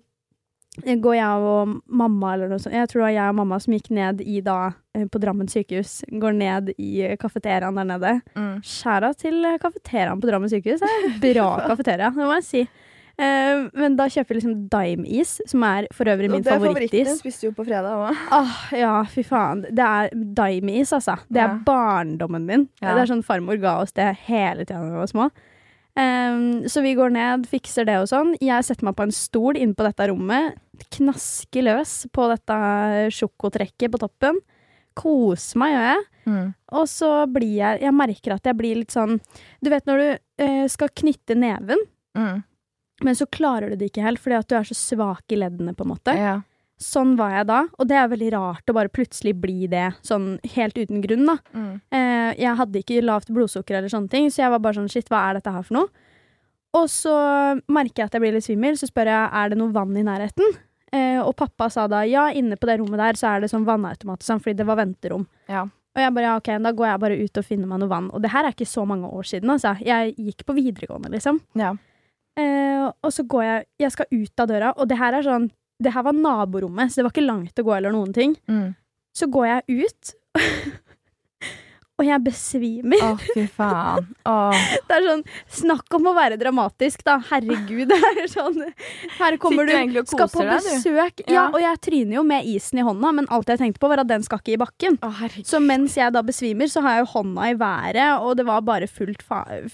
går jeg og mamma eller noe sånt Jeg tror det var jeg og mamma som gikk ned i da eh, på Drammen sykehus. Går ned i kafeteriaen der nede. Mm. Skjæra til kafeteriaen på Drammen sykehus. Det er bra kafeteria, det må jeg si. Eh, men da kjøper vi liksom Dime-is, som er for øvrig min favorittis. spiste jo på fredag òg. Åh, ja, fy faen. Det er Dime-is, altså. Det er Ja. barndommen min. Ja. Det er sånn farmor ga oss det hele tida da vi var små. Um, så vi går ned, fikser det og sånn. Jeg setter meg på en stol inne på dette rommet. Knasker løs på dette sjokotrekket på toppen. Koser meg, gjør jeg. Mm. Og så blir jeg Jeg merker at jeg blir litt sånn Du vet når du uh, skal knytte neven, Mm. Men så klarer du det ikke helt fordi at du er så svak i leddene, på en måte. Ja. Sånn var jeg da, og det er veldig rart å bare plutselig bli det, sånn helt uten grunn, da. Mm. Eh, jeg hadde ikke lavt blodsukker eller sånne ting, så jeg var bare sånn shit, hva er dette her for noe? Og så merker jeg at jeg blir litt svimmel, så spør jeg er det noe vann i nærheten. Eh, og pappa sa da ja, inne på det rommet der så er det sånn vannautomat, sånn, fordi det var venterom. Ja. Og jeg bare ja, ok, da går jeg bare ut og finner meg noe vann. Og det her er ikke så mange år siden, altså. Jeg gikk på videregående, liksom. Ja. Eh, og så går jeg Jeg skal ut av døra, og det her er sånn Det her var naborommet, så det var ikke langt å gå eller noen ting. Mm. Så går jeg ut, og jeg besvimer. Å, fy faen. Åh. Det er sånn Snakk om å være dramatisk, da. Herregud. Det er sånn Her kommer Sitter du og skal på deg, du? besøk. Ja. Ja. og jeg tryner jo med isen i hånda, men alt jeg tenkte på, var at den skal ikke i bakken. Å. Så mens jeg da besvimer, så har jeg jo hånda i været, og det var bare fullt,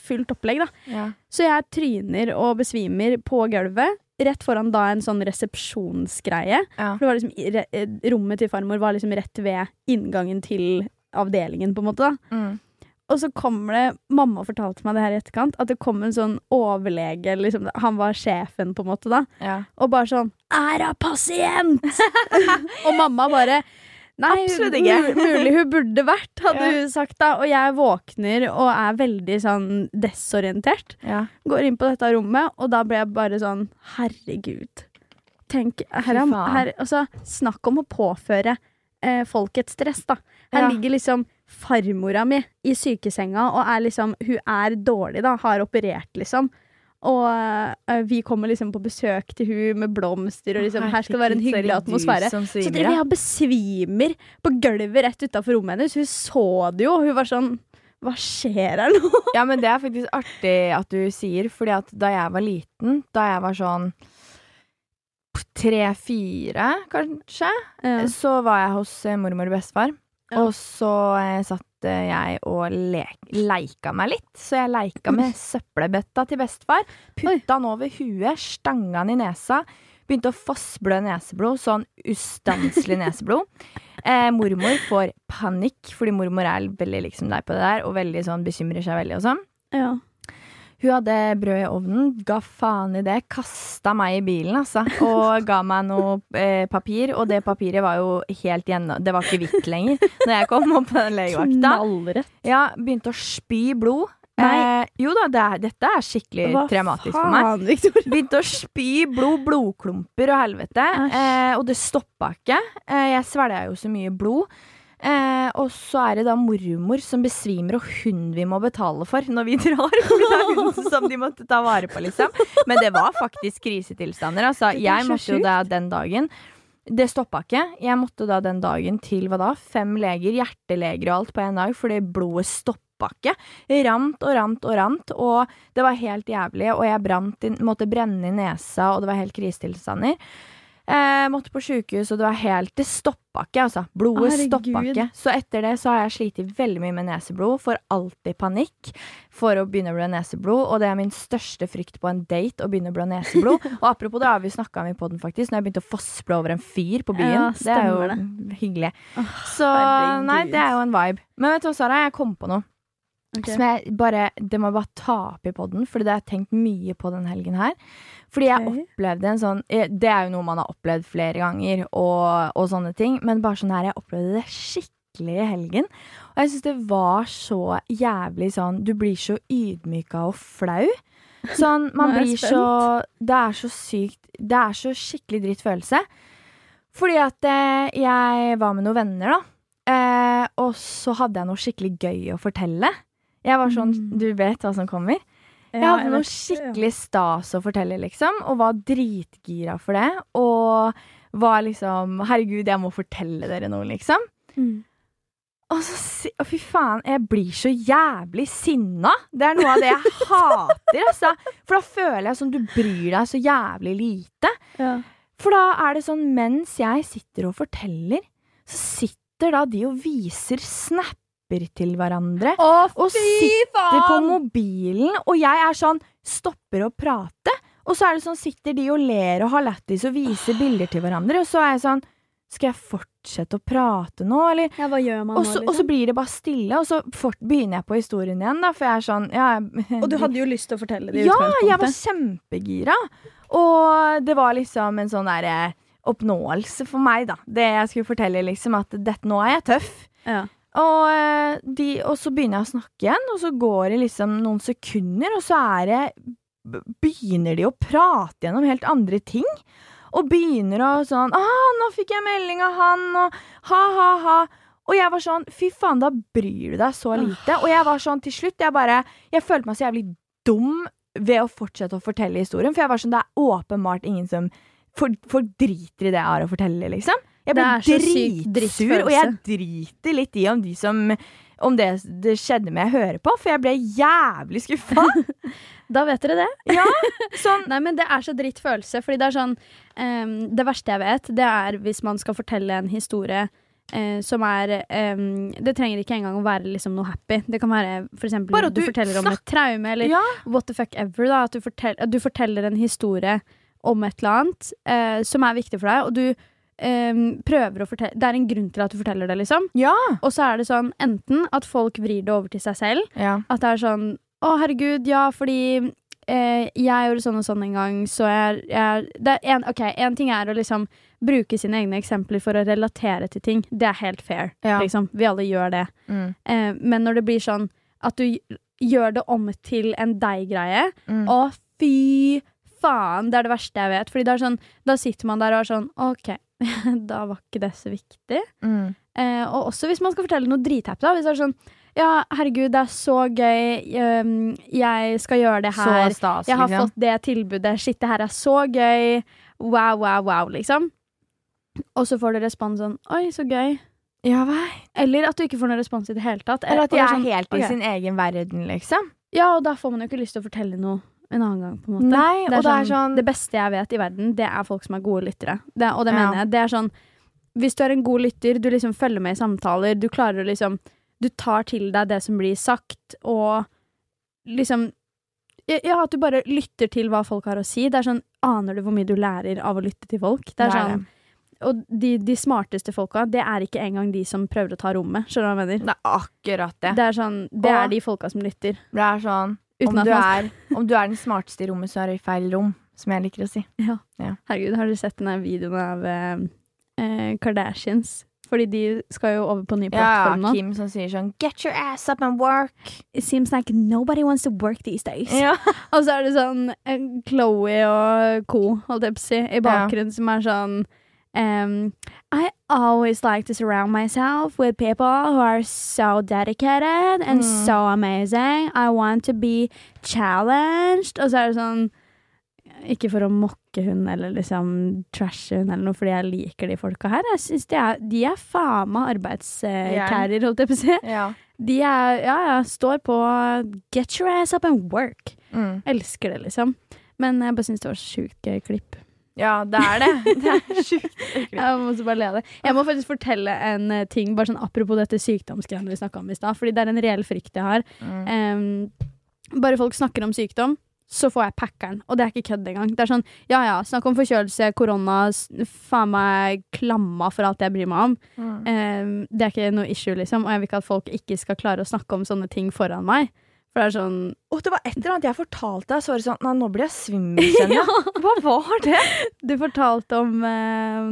fullt opplegg, da. Ja. Så jeg tryner og besvimer på gulvet. Rett foran da en sånn resepsjonsgreie. Ja. For det var liksom, eh, rommet til farmor var liksom rett ved inngangen til avdelingen, på en måte. da. Mm. Og så kommer det Mamma fortalte meg det her i etterkant, at det kom en sånn overlege, liksom, han var sjefen, på en måte, da. Ja. Og bare sånn 'Æra pasient!' og mamma bare Nei, Absolutt ikke. mulig hun burde vært, hadde Ja. hun sagt da. Og jeg våkner og er veldig sånn desorientert. Ja. Går inn på dette rommet, og da ble jeg bare sånn Herregud. Tenk, her, er- her, altså, Snakk om å påføre eh, folk et stress, da. Her Ja. ligger liksom farmora mi i sykesenga, og er liksom Hun er dårlig, da. Har operert, liksom. Og eh, vi kommer liksom på besøk til hun med blomster, og liksom, her skal det være en hyggelig atmosfære. Så driver jeg og besvimer på gulvet rett utafor rommet hennes. Hun så det jo. Hun var sånn Hva skjer her nå? Ja, men det er faktisk artig at du sier, fordi at da jeg var liten, da jeg var sånn tre-fire, kanskje, Ja. så var jeg hos mormor og bestefar. Ja. Og så eh, satt eh, jeg og le leika meg litt. Så jeg leika med søppelbøtta til bestefar. Putta den over huet, stanga den i nesa. Begynte å fossblø neseblod, sånn ustanselig neseblod. Eh, mormor får panikk, fordi mormor er veldig liksom deg på det der, og veldig sånn bekymrer seg veldig og sånn. Ja. Hun hadde brød i ovnen, ga faen i det, kasta meg i bilen, altså, og ga meg noe eh, papir, og det papiret var jo helt gjennom Det var ikke hvitt lenger når jeg kom opp på den legevakta. Ja, begynte å spy blod. Eh, jo da, det dette er skikkelig Hva traumatisk for meg. faen, Victoria? Begynte å spy blod, blodklumper og helvete. Eh, og det stoppa ikke. Eh, jeg svelga jo så mye blod. Eh, og så er det da mormor som besvimer, og hun vi må betale for når vi drar. For det er hun som de måtte ta vare på, liksom. Men det var faktisk krisetilstander. Altså, jeg måtte jo da den dagen det stoppa ikke. Jeg måtte da den dagen til hva da? Fem leger, hjerteleger og alt på en dag, fordi blodet stoppa ikke. Rant og rant og rant, og det var helt jævlig. Og jeg brant måtte brenne i nesa, og det var helt krisetilstander. Eh, måtte på sjukehus, og det var helt Det stoppa ikke, altså. Blodet Herregud. stoppa ikke. Så etter det så har jeg slitt veldig mye med neseblod. Får alltid panikk for å begynne å blø neseblod, og det er min største frykt på en date å begynne å blø neseblod. og apropos det har vi snakka om i poden, faktisk, når jeg begynte å fossblå over en fyr på byen. Ja, det er jo det. hyggelig. så herregud. nei, det er jo en vibe. Men vet du hva, Sara, jeg kom på noe. Ok. Som jeg bare, det må jeg bare ta opp i poden, for det har jeg tenkt mye på den helgen her. Fordi jeg okay. opplevde en sånn eh, Det er jo noe man har opplevd flere ganger, og, og sånne ting, men bare sånn her, jeg opplevde det skikkelig i helgen. Og jeg syns det var så jævlig sånn Du blir så ydmyka og flau. Sånn, man blir spent. så Det er så sykt Det er så skikkelig dritt følelse. Fordi at eh, jeg var med noen venner, da. Eh, og så hadde jeg noe skikkelig gøy å fortelle. Jeg var sånn Mm. Du vet hva som kommer? Jeg hadde noe skikkelig stas å fortelle, liksom, og var dritgira for det. Og var liksom Herregud, jeg må fortelle dere noe, liksom. Mm. Og så Å, fy faen, jeg blir så jævlig sinna. Det er noe av det jeg hater, altså. For da føler jeg som du bryr deg så jævlig lite. Ja. For da er det sånn, mens jeg sitter og forteller, så sitter da de og viser snapper til hverandre. Å, Og sitter på mobilen, og jeg er sånn Stopper å prate. Og så er det sånn, sitter de og ler og har lættis og viser bilder til hverandre. Og så er jeg sånn Skal jeg fortsette å prate nå, eller? Ja, hva gjør man Og nå, så, liksom? og så blir det bare stille, og så fort, begynner jeg på historien igjen, da, for jeg er sånn ja, jeg- Og du hadde jo lyst til å fortelle det i Ja, jeg var utgangspunktet. kjempegira. Og det var liksom en sånn derre oppnåelse for meg, da. Det jeg skulle fortelle, liksom, at dette, nå er jeg tøff. Ja. Og, eh, de, og så begynner jeg å snakke igjen, og så går det liksom noen sekunder, og så det Begynner de å prate gjennom helt andre ting? Og begynner å sånn ah, 'Nå fikk jeg melding av han', og ha-ha-ha. Og jeg var sånn Fy faen, da bryr du deg så lite. Og jeg var sånn til slutt Jeg bare Jeg følte meg så jævlig dum ved å fortsette å fortelle historien, for jeg var sånn Det er åpenbart ingen som folk driter i det jeg har å fortelle, liksom. Jeg ble dritsur, og jeg driter litt i om de som om det det skjedde med jeg hører på, for jeg ble jævlig skuffa. Da vet dere det. ja, sånn Nei, men det er så dritt følelse, fordi det er sånn um, Det verste jeg vet, det er hvis man skal fortelle en historie uh, som er um, Det trenger ikke engang å være liksom noe happy. Det kan være for eksempel Bare at du, du forteller om et traume, eller Ja. what the fuck ever. Da, at, du fortell, at du forteller en historie om et eller annet uh, som er viktig for deg, og du ehm, prøver å fortelle Det er en grunn til at du forteller det, liksom. Ja. Og så er det sånn enten at folk vrir det over til seg selv, ja. at det er sånn Å, herregud, ja, fordi eh, jeg gjorde sånn og sånn en gang, så jeg, jeg det er en, Ok, en ting er å liksom bruke sine egne eksempler for å relatere til ting. Det er helt fair. Ja. Liksom. Vi alle gjør det. Mm. Eh, men når det blir sånn at du gjør det om til en deg-greie Mm. Å, fy faen! Det er det verste jeg vet. Fordi det er sånn, da sitter man der og er sånn OK, da var ikke det så viktig. Mm. Eh, og også hvis man skal fortelle noe drithappy. da. Hvis det er sånn Ja, herregud, det er så gøy. um, jeg skal gjøre det Så her. stas, jeg har liksom. fått det tilbudet. Shit, det her er så gøy. Wow, wow, wow, liksom. Og så får du respons sånn Oi, så gøy. Ja? Eller at du ikke får noen respons i det hele tatt. Eller at de er sånn, helt i sin egen verden, liksom. Ja, og da får man jo ikke lyst til å fortelle noe en annen gang, på en måte. Nei, og det er sånn Det beste jeg vet i verden, det er folk som er gode lyttere. Det, og det Ja. mener jeg. Det er sånn Hvis du er en god lytter, du liksom følger med i samtaler, du klarer å liksom Du tar til deg det som blir sagt, og liksom Ja, at du bare lytter til hva folk har å si. Det er sånn Aner du hvor mye du lærer av å lytte til folk? Det er Det er sånn Og de, de smarteste folka, det er ikke engang de som prøver å ta rommet. Skjønner du hva jeg mener? Det er akkurat det. Det er sånn Det er de folka som lytter. Det er sånn Uten om du, er, om du er den smarteste i rommet, så er du i feil rom. Som jeg liker å si. Herregud, har dere sett denne videoen av eh, eh, Kardashians? Fordi de skal jo over på ny plattform nå. Kim som sier sånn Get your ass up and work. It seems like nobody wants to work these days. Ja. Og så er det sånn eh, Chloé og co, holdt jeg på å si, i bakgrunnen som er sånn um, I always like to surround myself with people who are so dedicated and Mm. so amazing. I want to be challenged. Og så er det sånn Ikke for å mokke hun eller liksom trashe hun eller noe, fordi jeg liker de folka her. Jeg synes de er, de er faen meg arbeidskærer, holdt jeg på å si. ja. De er, ja, ja, står på Get your ass up and work. Mm. Elsker det, liksom. Men jeg bare syns det var gøy klipp. Ja, det er det. Det er sjukt. Jeg må bare le av det. Jeg må faktisk fortelle en eh, ting, bare sånn apropos dette sykdomsgreiene vi snakka om i stad. Fordi det er en reell frykt jeg har. Mm. Um, bare folk snakker om sykdom, så får jeg packeren. Og det er ikke kødd engang. Det er sånn, ja ja, snakk om forkjølelse, korona, faen meg klamma for alt jeg bryr meg om. Mm. Um, det er ikke noe issue, liksom. Og jeg vil ikke at folk ikke skal klare å snakke om sånne ting foran meg. For det er sånn Og det var et eller annet jeg fortalte deg, så var det sånn Nei, nå blir jeg svimmel, kjenner jeg. Hva var det? Du fortalte om eh,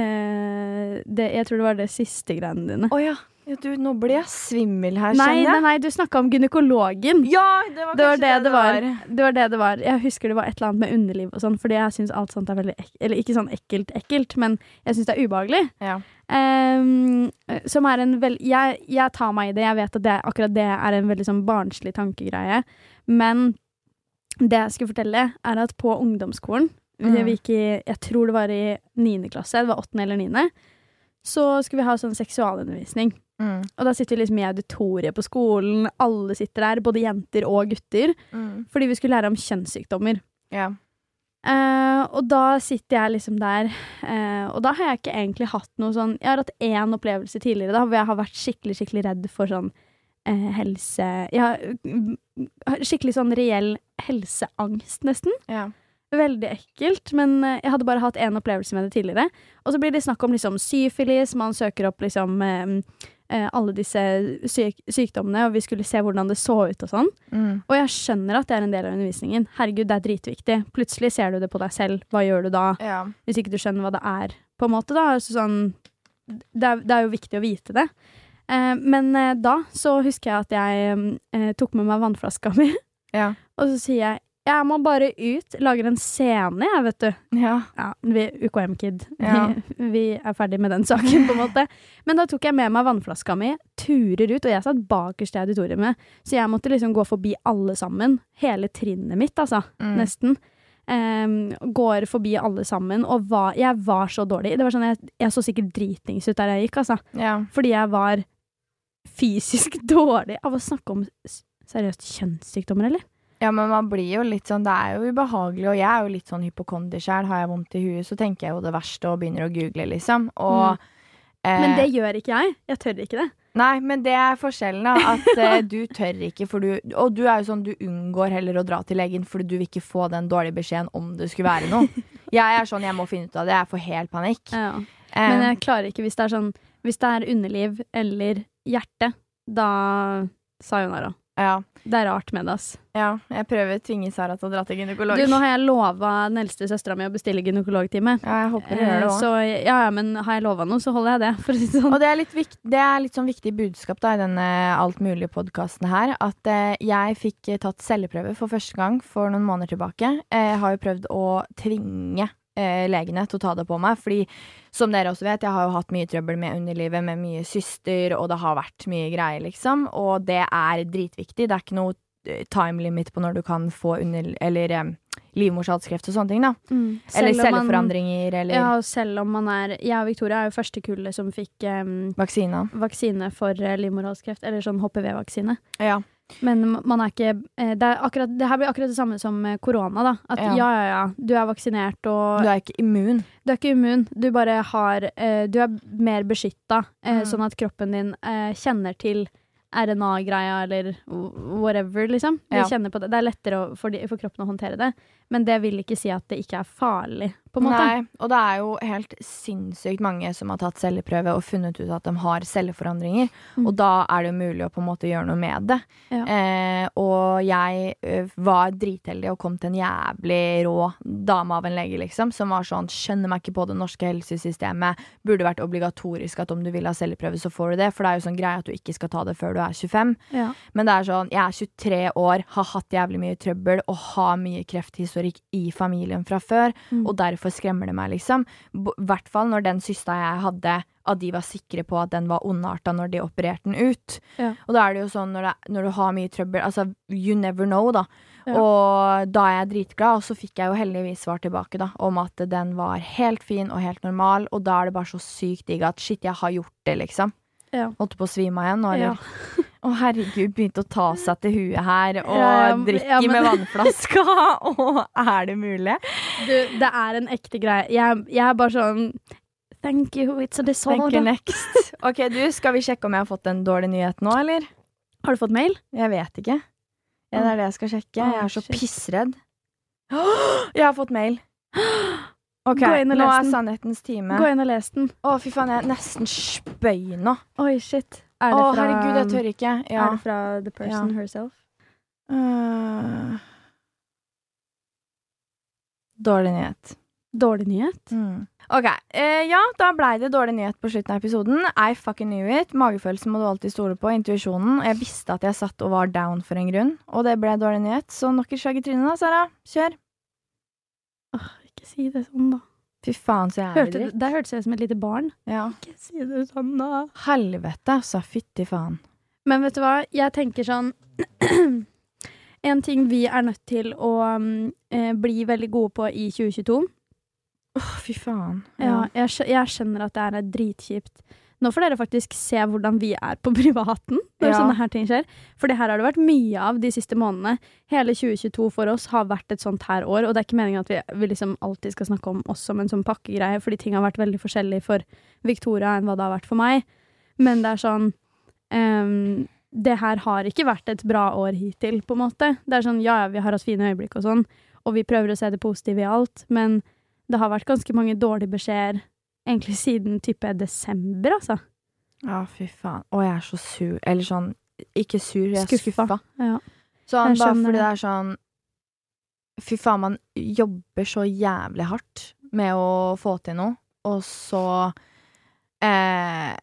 eh, det, Jeg tror det var det siste greiene dine. Å ja. Ja. Du, nå blir jeg svimmel her, Nei, kjenner jeg. nei, du snakka om gynekologen. Ja, det var Det var kanskje det det var. Det var det det var. Jeg husker det var et eller annet med underliv og sånn, fordi jeg syns alt sånt er veldig ekkelt Eller ikke sånn ekkelt, ekkelt, men jeg syns det er ubehagelig. Ja. Um, som er en vel... Jeg, jeg tar meg i det. Jeg vet at det, akkurat det er en veldig sånn barnslig tankegreie. Men det jeg skulle fortelle, er at på ungdomsskolen Mm. vi gikk i, Jeg tror det var i niende klasse, det var åttende eller niende. Så skulle vi ha sånn seksualundervisning. Mm. Og da sitter vi liksom i auditoriet på skolen. Alle sitter der, både jenter og gutter. Mm. Fordi vi skulle lære om kjønnssykdommer. Yeah. Uh, og da sitter jeg liksom der, uh, og da har jeg ikke egentlig hatt noe sånn Jeg har hatt én opplevelse tidligere da, hvor jeg har vært skikkelig, skikkelig redd for sånn uh, helse Jeg har mm, skikkelig sånn reell helseangst, nesten. Yeah. Veldig ekkelt, men eh, jeg hadde bare hatt én opplevelse med det tidligere. Og så blir det snakk om liksom syfilis, man søker opp liksom alle disse syk sykdommene, og vi skulle se hvordan det så ut og sånn. Mm. Og jeg skjønner at det er en del av undervisningen. Herregud, det er dritviktig. Plutselig ser du det på deg selv. Hva gjør du da? Ja. Hvis ikke du skjønner hva det er, på en måte, da. Altså sånn, det, er, det er jo viktig å vite det. Eh, men eh, da så husker jeg at jeg eh, tok med meg vannflaska mi, Ja. og så sier jeg jeg må bare ut. Lager en scene, jeg, vet du. ja. Ja, vi, UKM-kid. Ja. Vi, vi er ferdig med den saken, på en måte. Men da tok jeg med meg vannflaska mi, turer ut, og jeg satt bakerst i auditoriet så jeg måtte liksom gå forbi alle sammen. Hele trinnet mitt, altså. Mm. Nesten. Um, går forbi alle sammen, og var, jeg var så dårlig. Det var sånn, jeg, jeg så sikkert dritings ut der jeg gikk, altså. ja. Fordi jeg var fysisk dårlig av å snakke om seriøst kjønnssykdommer, eller? Ja, men man blir jo litt sånn Det er jo ubehagelig, og jeg er jo litt sånn hypokonder sjøl. Har jeg vondt i huet, så tenker jeg jo det verste og begynner å google, liksom. Og eh, Men det gjør ikke jeg. Jeg tør ikke det. Nei, men det er forskjellen, da. At eh, du tør ikke, for du Og du er jo sånn, du unngår heller å dra til legen fordi du vil ikke få den dårlige beskjeden om det skulle være noe. Jeg er sånn, jeg må finne ut av det. Jeg får helt panikk. Ja. Eh, Men jeg klarer ikke hvis det er sånn Hvis det er underliv eller hjerte, da sayonara. Ja, Det er rart med det, ass. ja, jeg prøver å tvinge Sara til å dra til gynekolog. Du, nå har jeg lova den eldste søstera mi å bestille gynekologtime. ja, jeg håper du gjør det også. Så ja, ja, men har jeg lova noe, så holder jeg det, for å si det sånn. Og det er litt, vikt, det er litt sånn viktig budskap da, i denne alt mulig-podkasten her. At eh, jeg fikk eh, tatt celleprøve for første gang for noen måneder tilbake. Eh, Jeg har jo prøvd å tvinge eh, legene til å ta det på meg. Fordi som dere også vet, jeg har jo hatt mye trøbbel med underlivet, med mye syster, og det har vært mye greier, liksom. Og det er dritviktig. Det er ikke noe eh, time limit på når du kan få under... Eller eh, livmorshalskreft og sånne ting, da. Mm. Eller celleforandringer, eller Ja, selv om man er Jeg og Victoria er jo første kullet som fikk em, vaksina. vaksine for eh, livmorhalskreft, eller sånn HPV-vaksine. Ja. Men man er ikke eh, det, er akkurat, det her blir akkurat det samme som med korona, da. At ja. Ja. ja, ja, du er vaksinert og Du er ikke immun. Du er ikke immun, du bare har eh, Du er mer beskytta, eh, Mm. sånn at kroppen din eh, kjenner til RNA-greia eller whatever, liksom. Ja. det. Det er lettere for, de, for kroppen å håndtere det. Men det vil ikke si at det ikke er farlig, på en måte. Nei, og det er jo helt sinnssykt mange som har tatt celleprøve og funnet ut at de har celleforandringer. Mm. Og da er det jo mulig å på en måte gjøre noe med det. Ja. Eh, og jeg ø, var dritheldig og kom til en jævlig rå dame av en lege, liksom, som var sånn Skjønner meg ikke på det norske helsesystemet. Burde vært obligatorisk at om du vil ha celleprøve, så får du det. For det er jo sånn greie at du ikke skal ta det før du er 25. Ja. Men det er sånn, jeg er 23 år, har hatt jævlig mye trøbbel og har mye krefthistorikk i familien fra før, Mm. og derfor skremmer det meg, liksom. I hvert fall når den systa jeg hadde, at de var sikre på at den var ondarta når de opererte den ut. Ja. Og da er det jo sånn når, det, når du har mye trøbbel, altså you never know, da. Ja. Og da er jeg dritglad, og så fikk jeg jo heldigvis svar tilbake, da, om at den var helt fin og helt normal, og da er det bare så sykt digg at shit, jeg har gjort det, liksom. Ja. Holdt på å svime av igjen nå, Ja. Å, Å, herregud, begynte å ta seg til huet her, og Ja, ja, drikke ja, men- med vannflaska. Å, er det mulig? Du, det er en ekte greie. Jeg, jeg er bare sånn Thank you, it's a disorder. next. Ok, du, skal vi sjekke om jeg har fått en dårlig nyhet nå, eller? Har du fått mail? Jeg vet ikke. Ja, det er det jeg skal sjekke. Jeg er så pissredd. Jeg har fått mail. Ok, nå er sannhetens time. Gå inn og les den. Å, fy faen, jeg nesten spøy nå. Oi, shit. Er Å, det fra, herregud, jeg tør ikke. Ja. Er det fra the person herself? Øh. Dårlig nyhet. Dårlig nyhet? Mm. Ok, eh, ja, da blei det dårlig nyhet på slutten av episoden. I fucking knew it. Magefølelsen må du alltid stole på. Intuisjonen. Jeg visste at jeg satt og var down for en grunn, og det ble dårlig nyhet. Så nok et slag i trynet, da, Sara. Kjør. Ikke si det sånn, da. Fy faen, så jævlig Hørte, dritt. der hørtes jeg ut som et lite barn. Ja. Ikke si det sånn, da. Helvete, altså. Fytti faen. Men vet du hva, jeg tenker sånn En ting vi er nødt til å mm, eh, bli veldig gode på i 2022 Åh, fy faen. Ja, jeg, jeg skjønner at det er dritkjipt. Nå får dere faktisk se hvordan vi er på privaten når Ja. sånne her ting skjer. For det her har det vært mye av de siste månedene. Hele 2022 for oss har vært et sånt her år, og det er ikke meningen at vi, vi liksom alltid skal snakke om oss som en sånn pakkegreie, fordi ting har vært veldig forskjellig for Victoria enn hva det har vært for meg. Men det er sånn ehm, Det her har ikke vært et bra år hittil, på en måte. Det er sånn, ja, ja, vi har hatt fine øyeblikk og sånn, og vi prøver å se det positive i alt, men det har vært ganske mange dårlige beskjeder egentlig siden type desember, altså. Ja, fy faen. Å, jeg er så sur. Eller sånn Ikke sur, jeg er Skuffa. skuffa. Ja. Sånn, bare fordi det. er sånn Fy faen, man jobber så jævlig hardt med å få til noe, og så eh,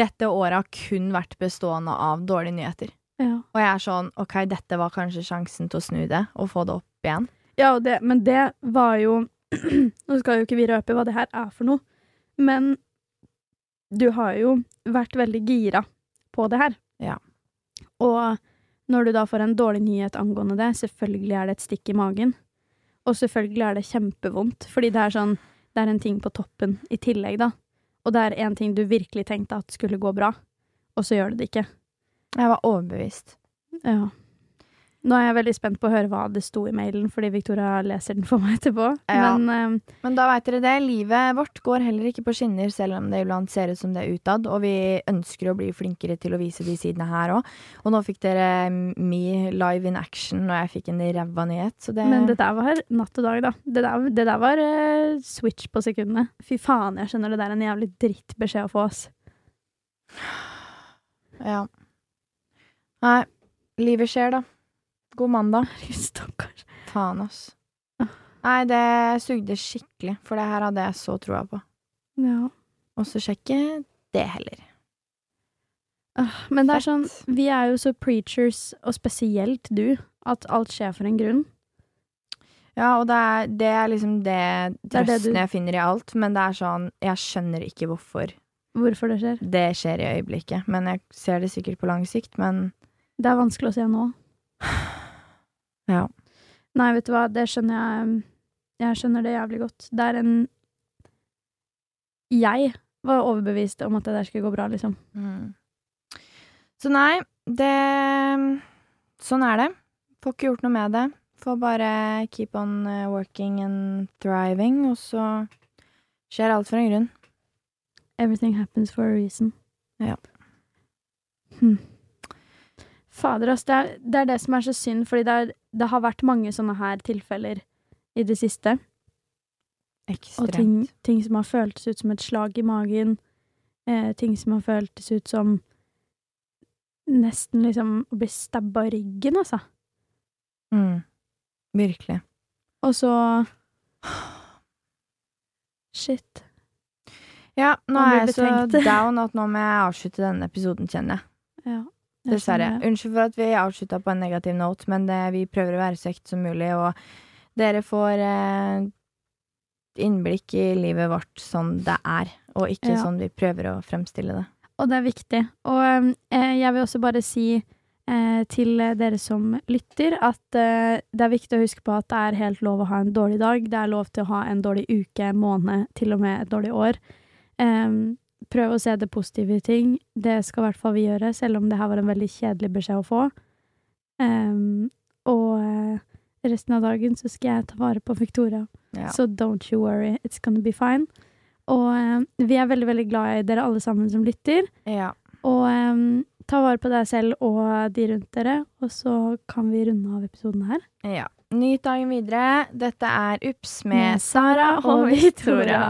Dette året har kun vært bestående av dårlige nyheter. Ja. Og jeg er sånn OK, dette var kanskje sjansen til å snu det og få det opp igjen. Ja, det, men det var jo Nå skal jo ikke vi røpe hva det her er for noe, men du har jo vært veldig gira på det her. Ja. Og når du da får en dårlig nyhet angående det, selvfølgelig er det et stikk i magen. Og selvfølgelig er det kjempevondt, fordi det er sånn Det er en ting på toppen i tillegg, da. Og det er en ting du virkelig tenkte at skulle gå bra, og så gjør det det ikke. Jeg var overbevist. Ja. Nå er jeg veldig spent på å høre hva det sto i mailen, fordi Victoria leser den for meg etterpå. Ja. Men uh, Men da veit dere det. Livet vårt går heller ikke på skinner, selv om det iblant ser ut som det er utad. Og vi ønsker å bli flinkere til å vise de sidene her òg. Og nå fikk dere me live in action når jeg fikk en ræva nyhet. Så det Men det der var natt og dag, da. Det der, det der var uh, switch på sekundene. Fy faen, jeg skjønner det der er en jævlig drittbeskjed å få, oss. Ja. Nei, livet skjer, da. God mandag. Stakkars. Faen, ass. Nei, det sugde skikkelig, for det her hadde jeg så troa på. Ja. Og så sjekke det heller. Ah, Men det er sånn, vi er jo så preachers, og spesielt du, at alt skjer for en grunn. Ja, og det er, det er liksom det er det trøsten du- jeg finner i alt, men det er sånn Jeg skjønner ikke hvorfor Hvorfor det skjer. det skjer i øyeblikket. Men jeg ser det sikkert på lang sikt, men Det er vanskelig å se nå. Ja. Nei, vet du hva, det skjønner jeg Jeg skjønner det jævlig godt. Det er en Jeg var overbevist om at det der skulle gå bra, liksom. mm. Så nei, det Sånn er det. Får ikke gjort noe med det. Får bare keep on eh, working and thriving, og så skjer alt for en grunn. Everything happens for a reason. Ja. Hm. Fader, ass. Det er, det er det som er så synd, fordi det, er, det har vært mange sånne her tilfeller i det siste. Og ting, ting som har føltes ut som et slag i magen. Eh, ting som har føltes ut som nesten liksom å bli stabba i ryggen, altså. Mm. Virkelig. Og så Shit. Ja, nå er jeg så down at nå må jeg avslutte denne episoden, kjenner jeg. Ja. Dessverre. Unnskyld for at vi avslutta på en negativ note, men det, vi prøver å være så ekte som mulig, og dere får eh, innblikk i livet vårt sånn det er, og ikke Ja. sånn vi prøver å fremstille det. Og det er viktig. Og eh, jeg vil også bare si eh, til dere som lytter, at eh, det er viktig å huske på at det er helt lov å ha en dårlig dag. Det er lov til å ha en dårlig uke, måned, til og med et dårlig år. Em, prøv å se det positive i ting. Det skal i hvert fall vi gjøre, selv om det her var en veldig kjedelig beskjed å få. Um, og eh, resten av dagen så skal jeg ta vare på Victoria. Ja. Så don't you worry, it's gonna be fine. Og um, vi er veldig, veldig glad i dere alle sammen som lytter. ja. Og um, ta vare på deg selv og de rundt dere, og så kan vi runde av episoden her. ja. Nyt dagen videre. Dette er Ups med Med Sara og Victoria.